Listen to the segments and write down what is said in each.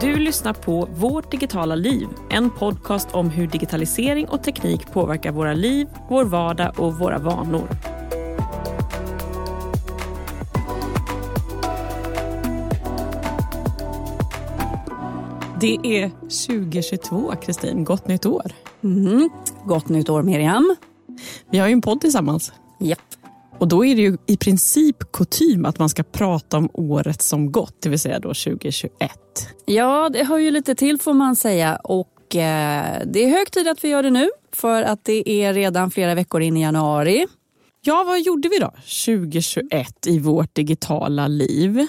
Du lyssnar på Vårt digitala liv, en podcast om hur digitalisering och teknik påverkar våra liv, vår vardag och våra vanor. Det är 2022, Kristin. Gott nytt år. Mm. Gott nytt år, Miriam. Vi har ju en podd tillsammans. Japp. Och då är det ju i princip kutym att man ska prata om året som gått, det vill säga då 2021. Ja, det hör ju lite till får man säga. Och eh, det är hög tid att vi gör det nu, för att det är redan flera veckor in i januari. Ja, vad gjorde vi då 2021 i vårt digitala liv?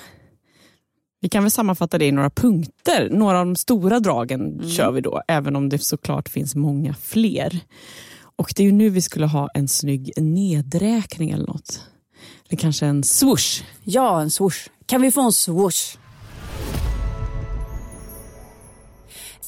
Vi kan väl sammanfatta det i några punkter. Några av de stora dragen mm. kör vi då, även om det såklart finns många fler. Och det är ju nu vi skulle ha en snygg nedräkning eller något. Eller kanske en swoosh. Ja, en swoosh. Kan vi få en swoosh?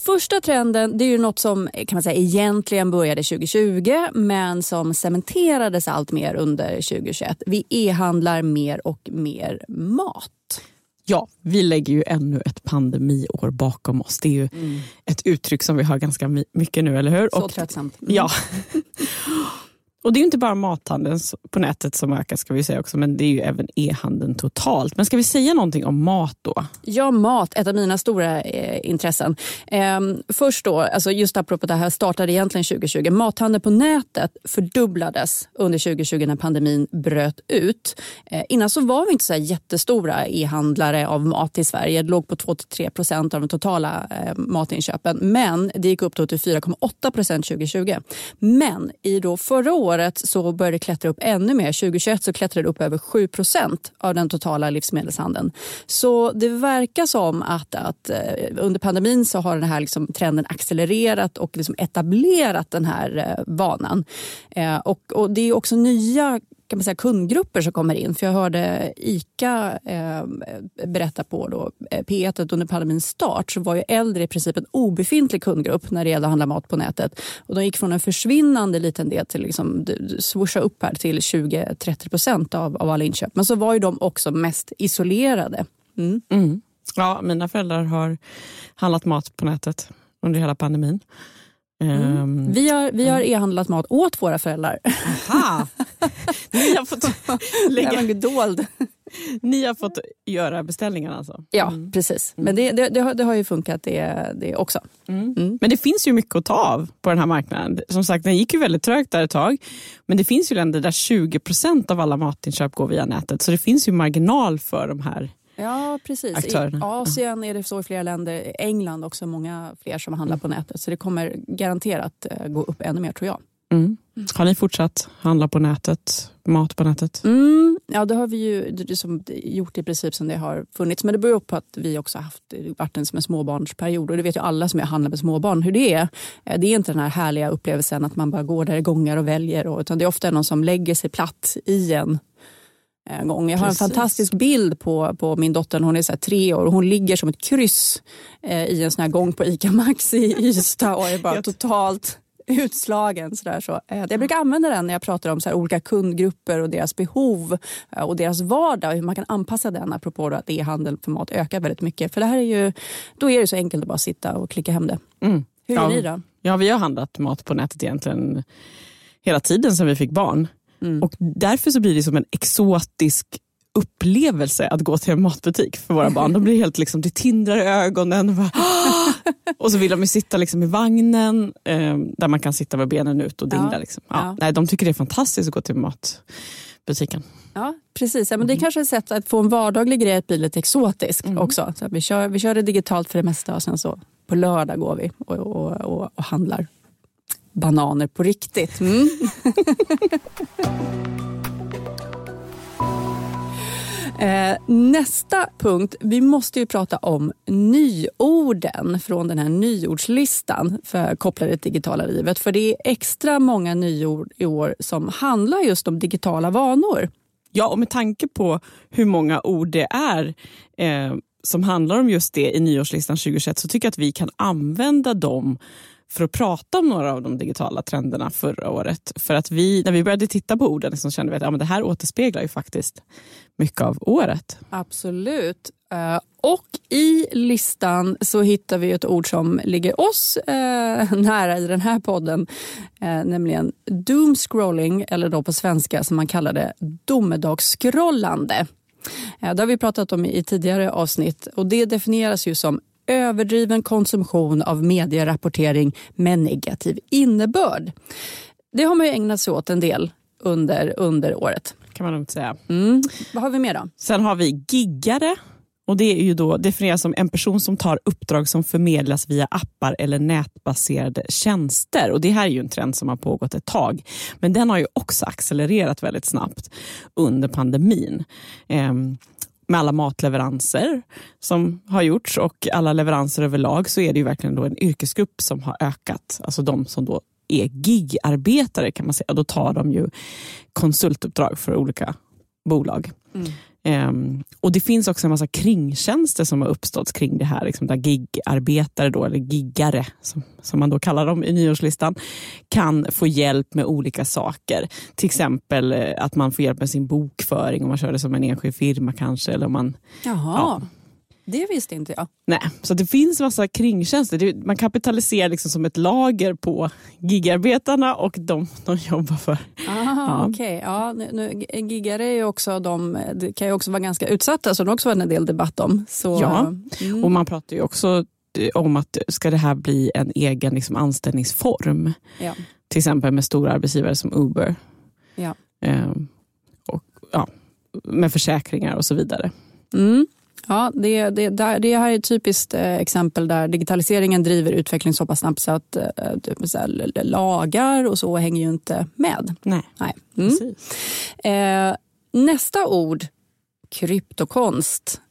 Första trenden det är ju något som eh, kan man säga, egentligen började 2020 men som cementerades allt mer under 2021. Vi e-handlar mer och mer mat. Ja, vi lägger ju ännu ett pandemiår bakom oss. Det är ju mm. ett uttryck som vi har ganska mycket nu, eller hur? Så och, tröttsamt. Mm. Ja. Och det är inte bara mathandeln på nätet som ökar ska vi säga också, men det är ju även e-handeln totalt. Men ska vi säga någonting om mat då? Ja, mat, ett av mina stora eh, intressen. Eh, först då, alltså just apropå det här startade egentligen 2020. Mathandeln på nätet fördubblades under 2020 när pandemin bröt ut. Eh, innan så var vi inte så jättestora e-handlare av mat i Sverige. Det låg på 2-3 procent av de totala eh, matinköpen. Men det gick upp till 4,8 procent 2020. Men i då förra året året så började det klättra upp ännu mer. 2021 så klättrade det upp över 7% av den totala livsmedelshandeln. Så det verkar som att, att eh, under pandemin så har den här liksom trenden accelererat och liksom etablerat den här eh, vanan. Eh, och, och det är också nya kan man säga, kundgrupper som kommer in. För Jag hörde ICA eh, berätta på då, eh, P1 att under pandemins start så var ju äldre i princip en obefintlig kundgrupp när det gällde att handla mat på nätet. Och De gick från en försvinnande liten del till liksom, swoosha upp här till 20-30 procent av, av alla inköp. Men så var ju de också mest isolerade. Mm. Mm. Ja, mina föräldrar har handlat mat på nätet under hela pandemin. Mm. Um, vi har, vi har e-handlat mat åt våra föräldrar. Aha. Ni har fått lägga... dold. Ni har fått göra beställningarna alltså? Ja, mm. precis. Men det, det, det, har, det, har, ju funkat det, det också. Mm. mm. Men det finns ju mycket att ta av på den här marknaden. Som sagt, den gick ju väldigt trögt där ett tag. Men det finns ju länder där 20 procent av alla matinköp går via nätet. Så det finns ju marginal för de här Ja, precis. Aktörerna. I Asien är det så i flera länder. England också många fler som handlar på nätet. Så det kommer garanterat eh, gå upp ännu mer tror jag. Mm. Har ni fortsatt handla på nätet, mat på nätet? Mm, ja, det har vi ju liksom gjort i princip som det har funnits. Men det beror på att vi också haft varit en, som en småbarnsperiod. Och det vet ju alla som handlar med småbarn hur det är. Eh, det är inte den här härliga upplevelsen att man bara går där i gångar och väljer. Och, utan det är ofta någon som lägger sig platt i en gång. Jag har Precis. en fantastisk bild på, på min dotter. Hon är så tre år och hon ligger som ett kryss eh, i en sån här gång på ICA Maxi i Ystad och är bara totalt utslagen. Så där, så. Eh, jag brukar använda den när jag pratar om så olika kundgrupper och deras behov eh, och deras vardag. Hur man kan anpassa den apropå att e-handel för mat ökar väldigt mycket. För det här är ju, då är det så enkelt att bara sitta och klicka hem det. Mm. Hur gör ja. ni då? Ja, vi har handlat mat på nätet egentligen hela tiden sedan vi fick barn. Mm. Och därför så blir det som en exotisk upplevelse att gå till en matbutik för våra barn. De blir helt liksom, det tindrar i ögonen. Och, bara, och så vill de sitta liksom i vagnen eh, där man kan sitta med benen ut och dingla. Ja. Liksom. Ja. Ja. Nej, de tycker det är fantastiskt att gå till matbutiken. Ja, precis. Ja, men det är mm. kanske är ett sätt att få en vardaglig grej att bli lite exotisk mm. också. Så vi, kör, vi kör det digitalt för det mesta och sen så på lördag går vi och, och, och, och handlar bananer på riktigt. Mm. Eh, nästa punkt, vi måste ju prata om nyorden från den här nyordslistan för kopplade till digitala livet. För det är extra många nyord i år som handlar just om digitala vanor. Ja, och med tanke på hur många ord det är eh, som handlar om just det i nyårslistan 2021 så tycker jag att vi kan använda dem för att prata om några av de digitala trenderna förra året. För att vi, när vi började titta på orden så kände vi att ja, men det här återspeglar ju faktiskt mycket av året. Absolut. Eh, och i listan så hittar vi ett ord som ligger oss eh, nära i den här podden. Eh, nämligen doomscrolling, eller då på svenska som man kallar det domedagsskrollande. Det har vi pratat om i tidigare avsnitt och det definieras ju som överdriven konsumtion av medierapportering med negativ innebörd. Det har man ju ägnat sig åt en del under, under året. kan man lugnt säga. Mm. Vad har vi mer då? Sen har vi giggare. Och Det är ju då definieras som en person som tar uppdrag som förmedlas via appar eller nätbaserade tjänster. Och Det här är ju en trend som har pågått ett tag. Men den har ju också accelererat väldigt snabbt under pandemin. Ehm, med alla matleveranser som har gjorts och alla leveranser överlag så är det ju verkligen då en yrkesgrupp som har ökat. Alltså de som då är gigarbetare kan man säga. Då tar de ju konsultuppdrag för olika bolag. Mm. Um, och Det finns också en massa kringtjänster som har uppstått kring det här. Liksom där gigarbetare, då, eller giggare som, som man då kallar dem i nyårslistan, kan få hjälp med olika saker. Till exempel eh, att man får hjälp med sin bokföring om man kör det som en enskild firma kanske. Eller om man, Jaha. Ja, det visste inte jag. Nej, så det finns massa kringtjänster. Man kapitaliserar liksom som ett lager på gigarbetarna och de de jobbar för. Aha, ja. Okay. Ja, nu, gigare är också de, det kan ju också vara ganska utsatta, så det har också varit en del debatt om. Så, ja, mm. och man pratar ju också om att ska det här bli en egen liksom, anställningsform. Ja. Till exempel med stora arbetsgivare som Uber. Ja. Ehm, och, ja, med försäkringar och så vidare. Mm. Ja, det, det, det här är ett typiskt eh, exempel där digitaliseringen driver utveckling så pass snabbt så att eh, typ lagar och så hänger ju inte med. Nej, Nej. Mm. Eh, nästa ord, kryptokonst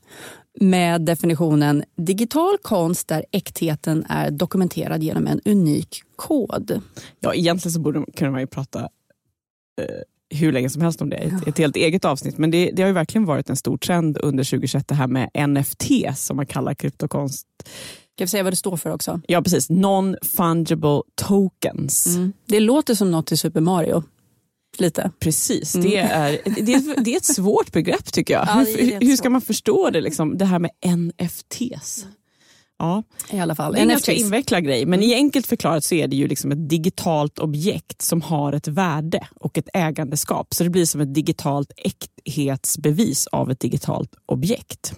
med definitionen digital konst där äktheten är dokumenterad genom en unik kod. Ja, egentligen så borde kunna man ju prata eh, hur länge som helst om det, ett, ett helt eget avsnitt. Men det, det, har ju verkligen varit en stor trend under 2021 det här med NFT som man kallar kryptokonst. Kan vi säga vad det står för också? Ja precis, non-fungible tokens. Mm. Det låter som något i Super Mario. Lite. Precis, mm. det, är, det, är, det är ett svårt begrepp tycker jag. Ja, hur, hur, ska man förstå det, liksom, det här med NFTs? Ja. I alla fall. Det är en ganska invecklad grej, men i enkelt förklarat så är det ju liksom ett digitalt objekt som har ett värde och ett ägandeskap. Så det blir som ett digitalt äkthetsbevis av ett digitalt objekt.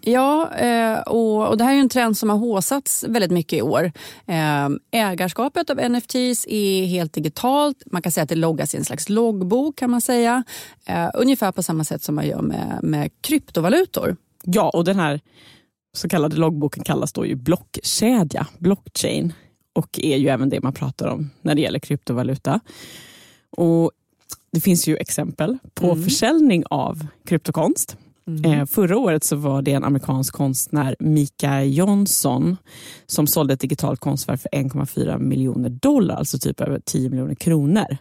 Ja, eh, och, det här är en trend som har håsats väldigt mycket i år. Eh, ägarskapet av NFTs är helt digitalt. Man kan säga att det loggas i en slags loggbok kan man säga. Eh, ungefär på samma sätt som man gör med, med kryptovalutor. Ja, och den här så kallade loggboken kallas då ju blockkedja, blockchain och är ju även det man pratar om när det gäller kryptovaluta. Och det finns ju exempel på mm. försäljning av kryptokonst. Mm. Eh, förra året så var det en amerikansk konstnär, Mika Johnson, som sålde ett digitalt konstverk för 1,4 miljoner dollar, alltså typ över 10 miljoner kronor.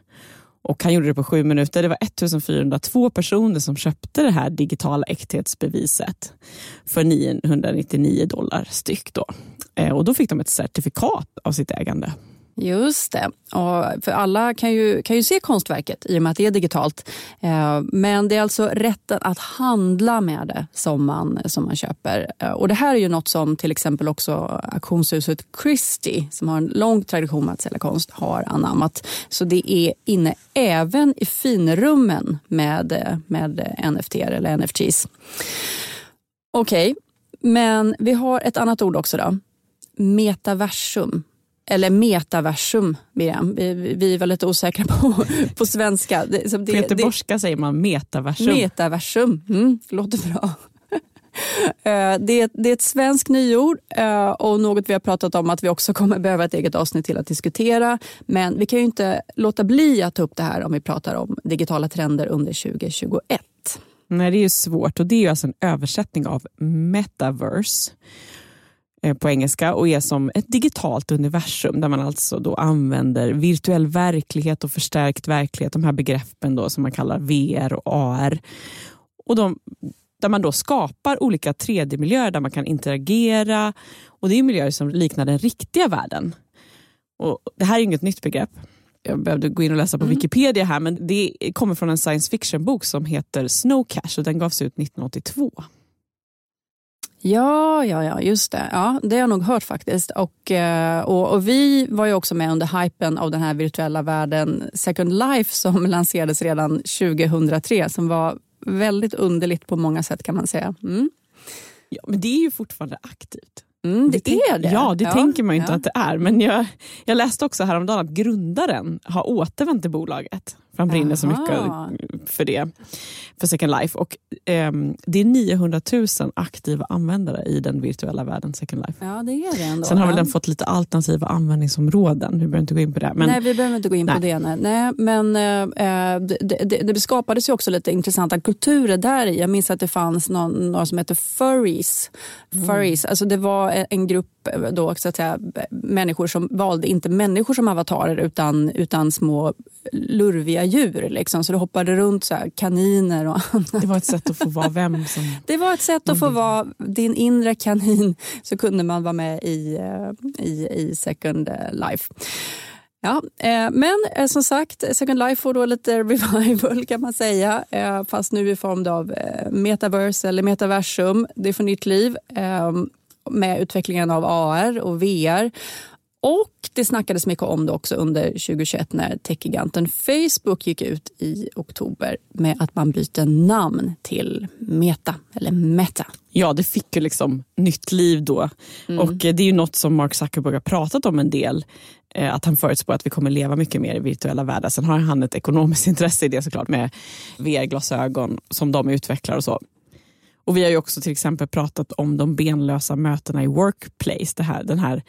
Och han gjorde det på sju minuter. Det var 1402 personer som köpte det här digitala äkthetsbeviset för 999 dollar styck. Då. Eh, och då fick de ett certifikat av sitt ägande. Just det. Och för alla kan ju, kan ju se konstverket i och med att det är digitalt. Eh, men det är alltså rätten att handla med det som man, som man köper. Eh, och Det här är ju något som till exempel också auktionshuset Christie som har en lång tradition med att sälja konst har anammat. Så det är inne även i finrummen med, med NFT eller NFTs. Okej, okay. men vi har ett annat ord också då. Metaversum eller metaversum, Miriam. Vi, vi var lite osäkra på, på svenska. Det, det, på göteborgska säger man metaversum. Metaversum, mm, låter bra. Eh, det är, det är ett svenskt nyord eh, och något vi har pratat om att vi också kommer behöva ett eget avsnitt till att diskutera. Men vi kan ju inte låta bli att ta upp det här om vi pratar om digitala trender under 2021. Nej, det är ju svårt och det är ju alltså en översättning av metaverse. Eh, på engelska och är som ett digitalt universum där man alltså då använder virtuell verklighet och förstärkt verklighet, de här begreppen då som man kallar VR och AR. Och de, där man då skapar olika 3D-miljöer där man kan interagera och det är miljöer som liknar den riktiga världen. Och det här är inget nytt begrepp. Jag behövde gå in och läsa på mm. Wikipedia här men det kommer från en science fiction-bok som heter Snow Cash och den gavs ut 1982. Ja, ja, ja, just det. Ja, det har jag nog hört faktiskt. Och, eh, och, och, vi var ju också med under hypen av den här virtuella världen Second Life som lanserades redan 2003 som var väldigt underligt på många sätt kan man säga. Mm. Ja, men det är ju fortfarande aktivt. Mm, det, det är det. Ja, det ja, tänker man ju inte ja. att det är. Men jag, jag läste också häromdagen att grundaren har återvänt till bolaget. Han brinner så mycket för det, för Second Life. Och, eh, det är 900 000 aktiva användare i den virtuella världen Second Life. Ja, det är det ändå. Sen har väl den fått lite alternativa användningsområden. Vi behöver inte gå in på det. Men, nej, vi behöver inte gå in nej. på det. Nej. nej men eh, det, det, det, skapades ju också lite intressanta kulturer där i. Jag minns att det fanns någon, några som hette furries. Mm. furries. Alltså det var en grupp då, så att säga, människor som valde inte människor som avatarer utan, utan små lurviga djur. Liksom. Så det hoppade runt så kaniner och annat. Det var ett sätt att få vara vem som... Det var ett sätt att få vara din inre kanin. Så kunde man vara med i, eh, i, i Second Life. Ja, eh, men eh, som sagt, Second Life får då lite revival kan man säga. fast nu i form av metaverse eller metaversum. Det får nytt liv med utvecklingen av AR och VR. Och det snackades mycket om det också under 2021 när techgiganten Facebook gick ut i oktober med att man byter namn till Meta, eller Meta. Ja, det fick ju liksom nytt liv då. Mm. Och det är ju något som Mark Zuckerberg har pratat om en del. Eh, att han förutspår att vi kommer leva mycket mer i virtuella världar. Sen har han ett ekonomiskt intresse i det såklart med VR-glasögon som de utvecklar och så. Och Vi har ju också till exempel pratat om de benlösa mötena i Workplace. Det här, den här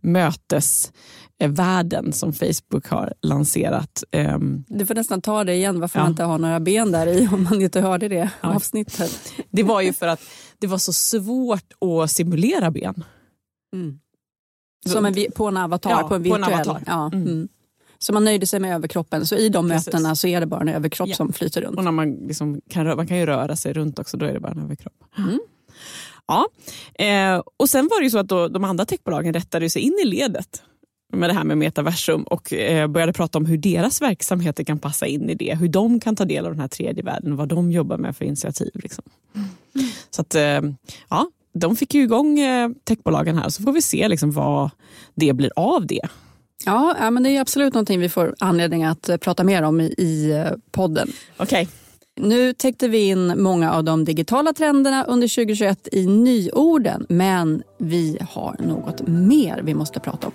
mötesvärlden som Facebook har lanserat. Ehm, du får nästan ta det igen, varför ja. man inte har några ben där i om man inte hörde det ja. avsnittet. Det var ju för att det var så svårt att simulera ben. Mm. Som en, på en avatar, ja, på en virtuell. På en avatar. Ja. Mm. Mm. Så man nöjde sig med överkroppen. Så i de Precis. mötena så är det bara en överkropp ja. som flyter runt. Och när man, liksom kan, man kan ju röra sig runt också, då är det bara en överkropp. Mm. Ja. Eh, och sen var det ju så att då, de andra techbolagen rättade sig in i ledet med det här med metaversum och eh, började prata om hur deras verksamheter kan passa in i det. Hur de kan ta del av den här tredje världen, vad de jobbar med för initiativ. Liksom. Mm. Så att, eh, ja, de fick ju igång eh, techbolagen här så får vi se liksom vad det blir av det. Ja, ja, men det är absolut någonting vi får anledning att eh, prata mer om i, i eh, podden. Okej. Okay. Nu täckte vi in många av de digitala trenderna under 2021 i nyorden, men vi har något mer vi måste prata om.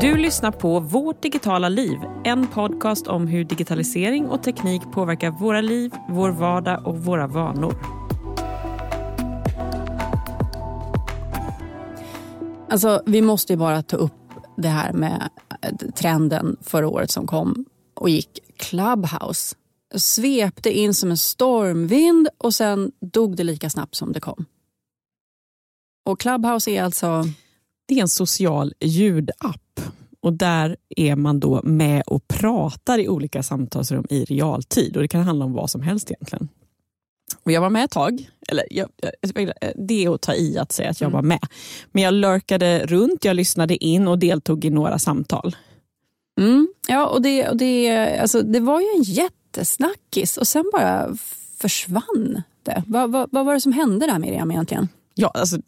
Du lyssnar på Vårt digitala liv, en podcast om hur digitalisering och teknik påverkar våra liv, vår vardag och våra vanor. Alltså, vi måste ju bara ta upp det här med eh, trenden förra året som kom och gick. Clubhouse svepte in som en stormvind och sen dog det lika snabbt som det kom. Och Clubhouse är alltså? Det är en social ljudapp och där är man då med och pratar i olika samtalsrum i realtid och det kan handla om vad som helst egentligen. Och jag var med ett tag. Eller, jag, det är att ta i att säga att jag mm. var med. Men jag lurkade runt, jag lyssnade in och deltog i några samtal. Mm. Ja, och det, och det, alltså, det var ju en jättesnackis och sen bara försvann det. Vad, vad, vad var det som hände där Miriam egentligen? Ja, alltså,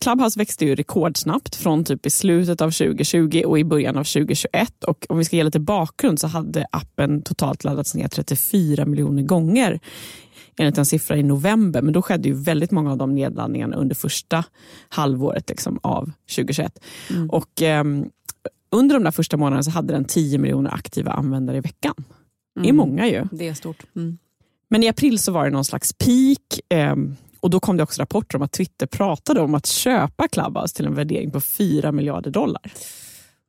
Clubhouse växte ju rekordsnabbt från typ i slutet av 2020 och i början av 2021. Och om vi ska ge lite bakgrund så hade appen totalt laddats ner 34 miljoner gånger enligt en siffra i november. Men då skedde ju väldigt många av de nedladdningarna under första halvåret liksom, av 2021. Mm. Och eh, under de där första månaderna så hade den 10 miljoner aktiva användare i veckan. Det är mm. många ju. Det är stort. Mm. Men i april så var det någon slags peak. Eh, och Då kom det också rapporter om att Twitter pratade om att köpa Clubhouse till en värdering på 4 miljarder dollar.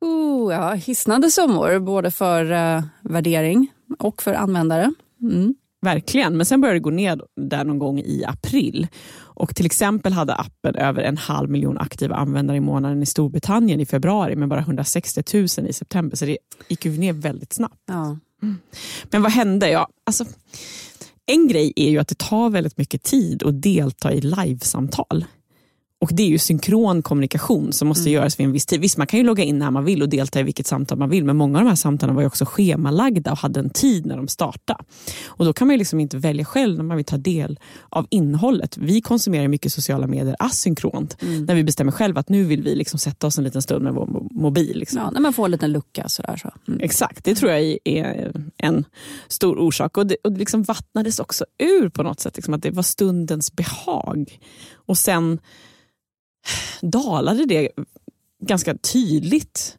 Oh, ja, hisnande summor både för uh, värdering och för användare. Mm. Verkligen, men sen började det gå ner där någon gång i april. Och Till exempel hade appen över en halv miljon aktiva användare i månaden i Storbritannien i februari men bara 160 000 i september. Så det gick ju ner väldigt snabbt. Ja. Mm. Men vad hände? Ja, alltså, en grej är ju att det tar väldigt mycket tid att delta i livesamtal. Och det är ju synkron kommunikation som måste mm. göras vid en viss tid. Visst, man kan ju logga in när man vill och delta i vilket samtal man vill, men många av de här samtalen var ju också schemalagda och hade en tid när de startade. Och då kan man ju liksom inte välja själv när man vill ta del av innehållet. Vi konsumerar mycket sociala medier asynkront, mm. när vi bestämmer själv att nu vill vi liksom sätta oss en liten stund med vår mobil. Liksom. Ja, när man får en liten lucka. Sådär, så. Mm. Exakt, det tror jag är en stor orsak. Och det, och det liksom vattnades också ur på något sätt, liksom, att det var stundens behag. Och sen dalade det ganska tydligt.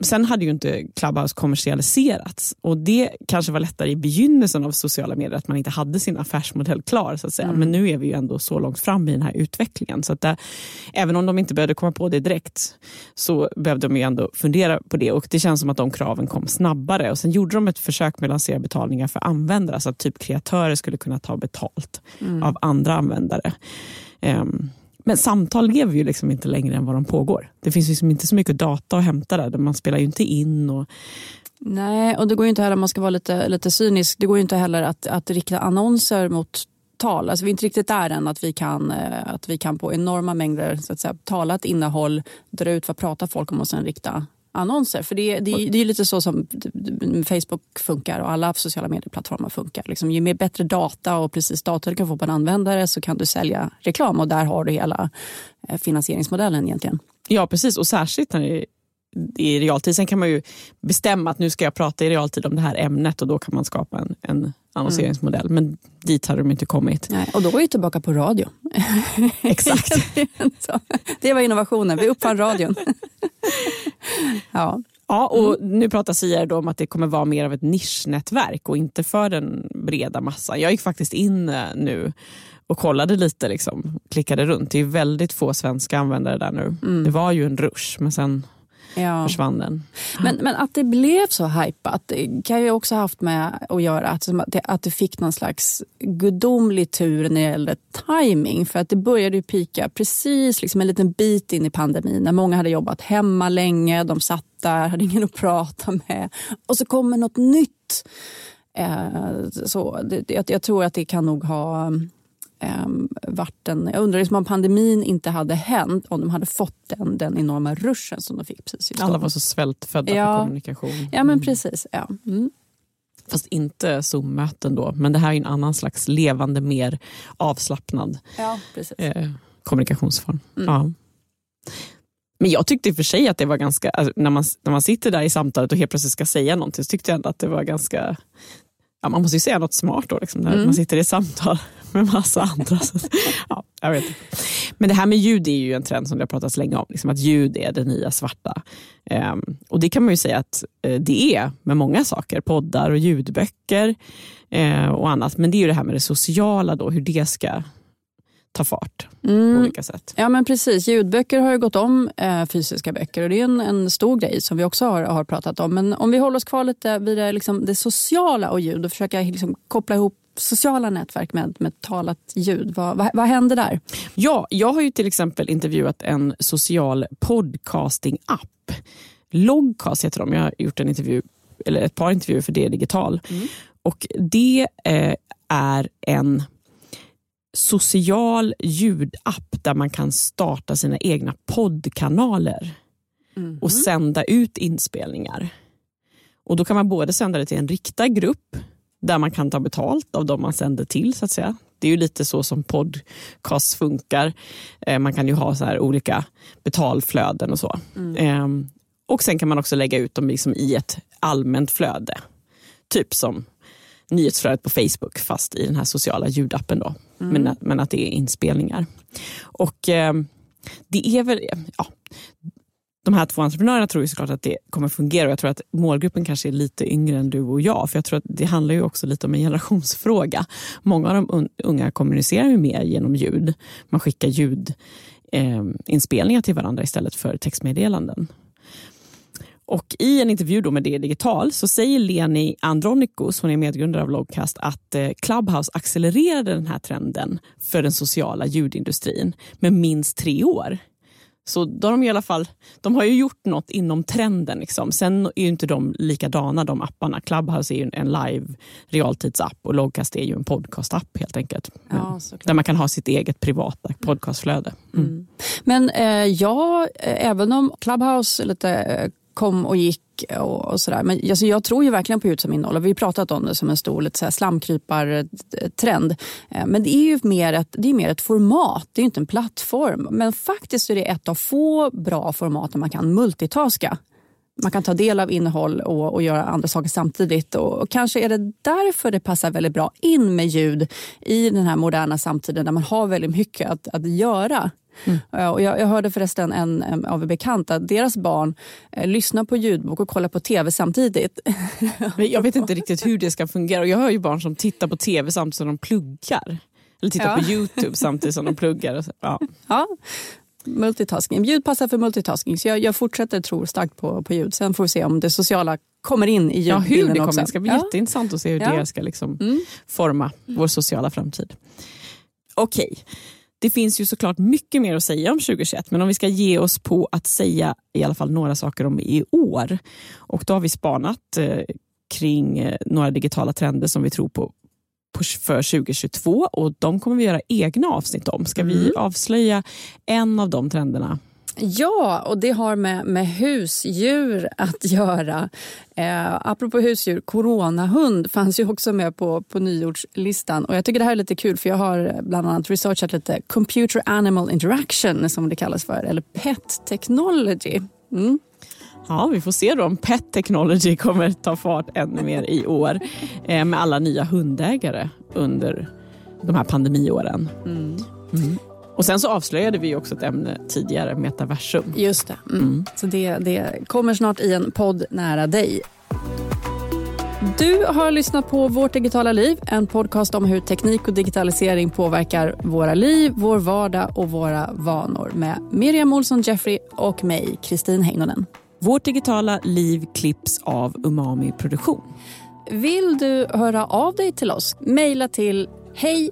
Sen hade ju inte Clubhouse kommersialiserats och det kanske var lättare i begynnelsen av sociala medier att man inte hade sin affärsmodell klar. så att säga. Mm. Men nu är vi ju ändå så långt fram i den här utvecklingen. Så att där, även om de inte behövde komma på det direkt så behövde de ju ändå fundera på det och det känns som att de kraven kom snabbare. Och Sen gjorde de ett försök med att lansera betalningar för användare så att typ kreatörer skulle kunna ta betalt mm. av andra användare. Um, men samtal lever ju liksom inte längre än vad de pågår. Det finns liksom inte så mycket data att hämta där. Man spelar ju inte in. Och... Nej, och det går ju inte heller, om man ska vara lite, lite cynisk, det går ju inte heller att, att rikta annonser mot tal. Alltså vi är inte riktigt där än att vi kan, eh, att vi kan på enorma mängder så att säga, talat innehåll dra ut vad pratar folk om och sen rikta annonser. För det, det, det är lite så som Facebook funkar och alla sociala medieplattformar funkar. Liksom, ju mer bättre data och precis data du kan få på en användare så kan du sälja reklam och där har du hela eh, finansieringsmodellen egentligen. Ja precis och särskilt när det i realtid. Sen kan man ju bestämma att nu ska jag prata i realtid om det här ämnet och då kan man skapa en, en annonseringsmodell. Mm. Men dit har de inte kommit. Nej, och då går vi tillbaka på radio. Exakt. det var innovationen, vi uppfann radion. ja. Ja, och mm. nu pratar Sia om att det kommer vara mer av ett nischnätverk och inte för den breda massan. Jag gick faktiskt in eh, nu och kollade lite, liksom, klickade runt. Det är väldigt få svenska användare där nu. Mm. Det var ju en rush, men sen ja. försvann den. Men, men att det blev så det kan ju också haft med att göra att det, att det fick någon slags gudomlig tur när det gällde timing. För att det började ju pika precis liksom en liten bit in i pandemin när många hade jobbat hemma länge, de satt där, hade ingen att prata med. Och så kommer något nytt. Eh, så det, jag, jag tror att det kan nog ha eh, varit en... Jag undrar liksom om pandemin inte hade hänt, om de hade fått den, den enorma ruschen som de fick precis just Alla var så svältfödda ja. på kommunikation. Ja, men mm. precis. Ja. Mm. Fast inte Zoom-möten då. Men det här är en annan slags levande, mer avslappnad ja, eh, kommunikationsform. Mm. Ja. Men jag tyckte i och för sig att det var ganska, alltså, när, man, när man sitter där i samtalet och helt plötsligt ska säga någonting så tyckte jag ändå att det var ganska ja, man måste ju säga något smart då, liksom, när mm. man sitter i samtal med massa andra. Så, ja, jag vet. Men det här med ljud är ju en trend som det har pratats länge om, liksom att ljud är det nya svarta. Um, och det kan man ju säga att uh, det är med många saker, poddar och ljudböcker uh, och annat. Men det är ju det här med det sociala, då, hur det ska ta fart mm. på olika sätt. Ja men precis, ljudböcker har ju gått om eh, fysiska böcker och det är en, en stor grej som vi också har, har pratat om. Men om vi håller oss kvar lite vid det, liksom, det sociala och ljud och försöka liksom, koppla ihop sociala nätverk med, med talat ljud. Vad, vad, vad händer där? Ja, jag har ju till exempel intervjuat en social podcasting-app. Logcast heter de. Jag har gjort en intervju, eller ett par intervjuer för det digital. Mm. Och Det eh, är en social ljudapp där man kan starta sina egna poddkanaler mm. och sända ut inspelningar. Och Då kan man både sända det till en riktad grupp där man kan ta betalt av de man sänder till. så att säga. Det är ju lite så som podcast funkar. Eh, man kan ju ha så här olika betalflöden och så. Mm. Ehm, och Sen kan man också lägga ut dem liksom i ett allmänt flöde. Typ som nyhetsflödet på Facebook fast i den här sociala ljudappen. Då. Mm. Men, att, men att det är inspelningar. Och eh, det är väl, ja, de här två entreprenörerna tror ju såklart att det kommer fungera och jag tror att målgruppen kanske är lite yngre än du och jag. För jag tror att det handlar ju också lite om en generationsfråga. Många av de unga kommunicerar ju mer genom ljud. Man skickar ljudinspelningar eh, till varandra istället för textmeddelanden. Och I en intervju då med det Digital så säger Leni Andronikos, hon är medgrundare av Logcast, att eh, Clubhouse accelererade den här trenden för den sociala ljudindustrin med minst tre år. Så de, har i alla fall, de har ju gjort något inom trenden. Liksom. Sen är ju inte de likadana, de apparna. Clubhouse är ju en live realtidsapp och Logcast är ju en podcastapp helt enkelt. Ja, där man kan ha sitt eget privata podcastflöde. Mm. Mm. Men eh, ja, eh, även om Clubhouse lite eh, kom och gick och, och sådär. Men alltså, jag tror ju verkligen på ljud som innehåll. Vi har pratat om det som en stor lite slamkrypartrend. Eh, men det är ju mer ett, det är mer ett format, det är inte en plattform. Men faktiskt är det ett av få bra format där man kan multitaska. Man kan ta del av innehåll och, och göra andra saker samtidigt. Och, och, kanske är det därför det passar väldigt bra in med ljud i den här moderna samtiden där man har väldigt mycket att, att göra. Mm. Och jag, jag, hörde förresten en, en av en bekant att deras barn eh, lyssnar på ljudbok och kollar på tv samtidigt. jag vet inte riktigt hur det ska fungera. Jag hör ju barn som tittar på tv samtidigt som de pluggar. Eller tittar ja. på Youtube samtidigt som de pluggar. Ja. ja. Multitasking. Ljud passar för multitasking, så jag, jag fortsätter tro starkt på, på ljud. Sen får vi se om det sociala kommer in i ljudbilden ja, hur det kommer. också. Det ska bli ja. jätteintressant att se hur ja. det ska liksom mm. forma vår sociala framtid. Okej, okay. Det finns ju såklart mycket mer att säga om 2021 men om vi ska ge oss på att säga i alla fall några saker om i år. Och då har vi spanat eh, kring eh, några digitala trender som vi tror på för 2022 och de kommer vi göra egna avsnitt om. Ska mm. vi avslöja en av de trenderna? Ja, och det har med, med husdjur att göra. Eh, apropå husdjur, coronahund fanns ju också med på, på nyordslistan. Och jag tycker det här är lite kul för jag har bland annat researchat lite computer animal interaction som det kallas för, eller pet technology. Mm. Ja, vi får se då om Pet Technology kommer ta fart ännu mer i år eh, med alla nya hundägare under de här pandemiåren. Mm. Mm. Och sen så avslöjade vi också ett ämne tidigare, metaversum. Just det. Mm. Mm. Så det, det kommer snart i en podd nära dig. Du har lyssnat på Vårt digitala liv, en podcast om hur teknik och digitalisering påverkar våra liv, vår vardag och våra vanor med Miriam Olsson Jeffrey och mig, Kristin Heinonen. Vårt digitala liv klipps av Umami Produktion. Vill du höra av dig till oss? Mejla till hej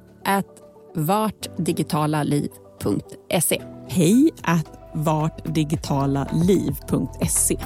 vartdigitalaliv.se. Hej att vartdigitalaliv.se.